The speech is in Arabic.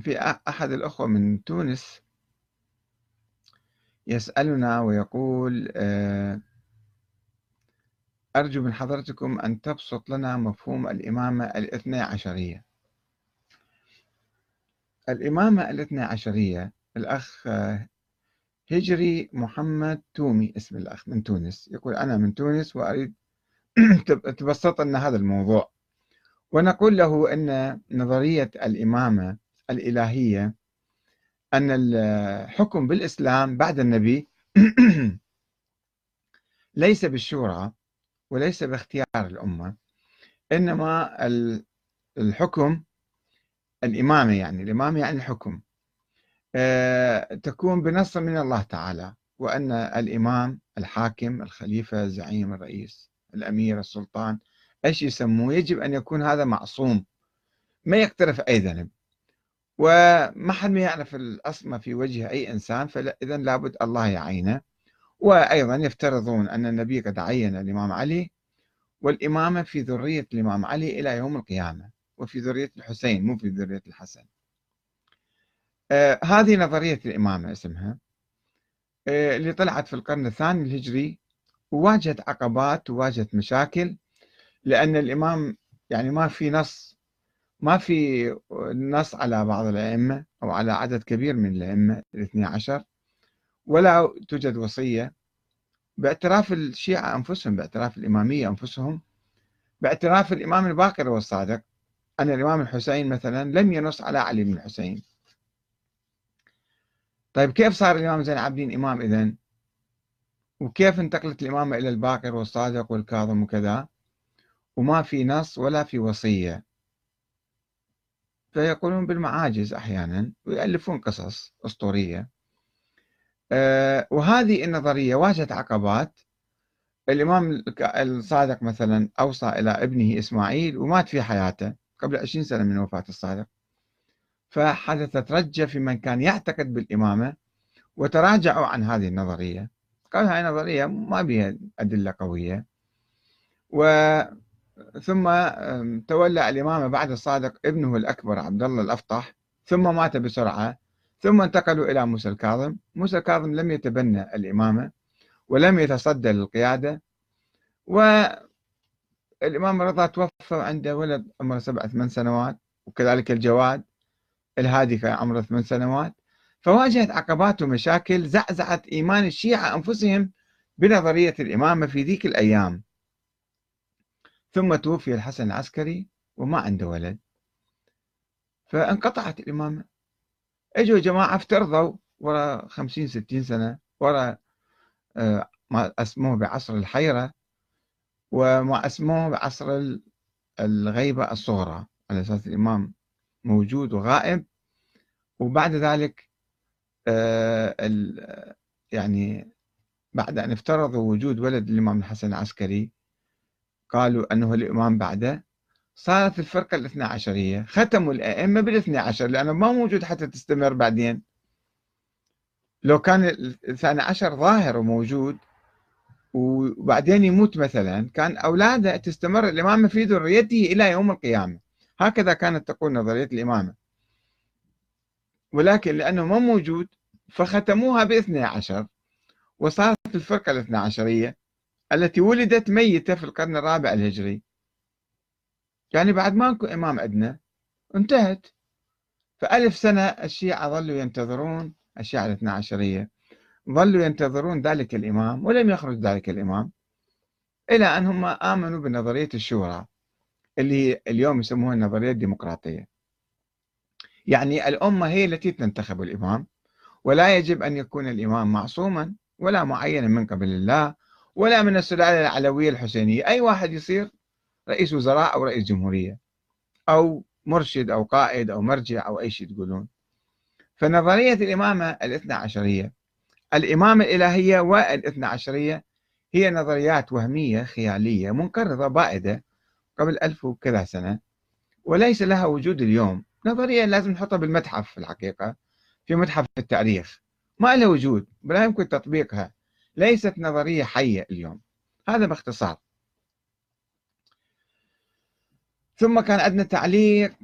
في أحد الأخوة من تونس يسألنا ويقول آه، أرجو من حضرتكم أن تبسط لنا مفهوم الإمامة الاثنى عشرية. الإمامة الاثنى عشرية الأخ آه، هجري محمد تومي اسم الأخ من تونس يقول أنا من تونس وأريد تبسط لنا هذا الموضوع. ونقول له أن نظرية الإمامة الإلهية أن الحكم بالإسلام بعد النبي ليس بالشورى وليس باختيار الأمة إنما الحكم الإمامة يعني الإمامة يعني الحكم. آه، تكون بنص من الله تعالى وأن الإمام الحاكم الخليفة الزعيم الرئيس الأمير السلطان إيش يسموه؟ يجب أن يكون هذا معصوم. ما يقترف أي ذنب. وما حد ما يعرف العصمة في وجه أي إنسان فإذا لابد الله يعينه. وأيضا يفترضون أن النبي قد عين الإمام علي والإمامة في ذرية الإمام علي إلى يوم القيامة وفي ذرية الحسين مو في ذرية الحسن. آه هذه نظرية الإمامة اسمها آه اللي طلعت في القرن الثاني الهجري وواجهت عقبات وواجهت مشاكل لأن الإمام يعني ما في نص ما في نص على بعض الأئمة أو على عدد كبير من الأئمة الاثني عشر ولا توجد وصية. باعتراف الشيعة أنفسهم باعتراف الإمامية أنفسهم باعتراف الإمام الباقر والصادق. أن الإمام الحسين مثلا لم ينص على علي بن الحسين. طيب كيف صار الإمام زين العابدين إمام إذن؟ وكيف انتقلت الإمامة إلى الباقر والصادق والكاظم وكذا؟ وما في نص ولا في وصية. فيقولون بالمعاجز أحيانا ويألفون قصص أسطورية. أه وهذه النظرية واجهت عقبات. الإمام الصادق مثلا أوصى إلى ابنه إسماعيل ومات في حياته قبل 20 سنة من وفاة الصادق. فحدثت رجة في من كان يعتقد بالإمامة وتراجعوا عن هذه النظرية. قالوا هاي نظرية ما بها أدلة قوية. و ثم تولى الإمامة بعد الصادق ابنه الأكبر عبد الله الأفطح ثم مات بسرعة ثم انتقلوا إلى موسى الكاظم. موسى الكاظم لم يتبنى الإمامة ولم يتصدى للقيادة والإمام رضا توفى عنده ولد عمره سبع ثمان سنوات وكذلك الجواد الهادي كان عمره ثمان سنوات. فواجهت عقبات ومشاكل زعزعت إيمان الشيعة أنفسهم بنظرية الإمامة في ذيك الأيام. ثم توفي الحسن العسكري وما عنده ولد. فانقطعت الإمامة. إجوا جماعة افترضوا ورا خمسين ستين سنة ورا آه، ما أسموه بعصر الحيرة وما أسموه بعصر الغيبة الصغرى. على أساس الإمام موجود وغائب. وبعد ذلك آه، يعني بعد أن افترضوا وجود ولد الإمام الحسن العسكري قالوا أنه الإمام بعده. صارت الفرقة الاثنى عشرية ختموا الأئمة بالاثنى عشر لأنه ما موجود حتى تستمر بعدين. لو كان الثاني عشر ظاهر وموجود وبعدين يموت مثلا كان أولاده تستمر. الإمامة في ذريته إلى يوم القيامة. هكذا كانت تقول نظرية الإمامة ولكن لأنه ما موجود فختموها باثنى عشر. وصارت الفرقة الاثنى عشرية التي ولدت ميتة في القرن الرابع الهجري. يعني بعد ماكو إمام عندنا انتهت. فألف سنة الشيعة ظلوا ينتظرون الشيعة الاثنى عشرية ظلوا ينتظرون ذلك الإمام ولم يخرج ذلك الإمام إلى أن هم آمنوا بنظرية الشورى اللي اليوم يسموها النظرية الديمقراطية. يعني الأمة هي التي تنتخب الإمام ولا يجب أن يكون الإمام معصوما ولا معينا من قبل الله ولا من السلالة العلوية الحسينية. أي واحد يصير رئيس وزراء أو رئيس جمهورية أو مرشد أو قائد أو مرجع أو أي شيء تقولون. فنظرية الإمامة الاثنى عشرية الإمامة الإلهية والاثنى عشرية هي نظريات وهمية خيالية منقرضة بائدة قبل ألف وكذا سنة وليس لها وجود اليوم. نظرية لازم نحطها بالمتحف في الحقيقة في متحف التاريخ. ما لها وجود ولا يمكن تطبيقها. ليست نظرية حية اليوم. هذا باختصار. ثم كان عندنا تعليق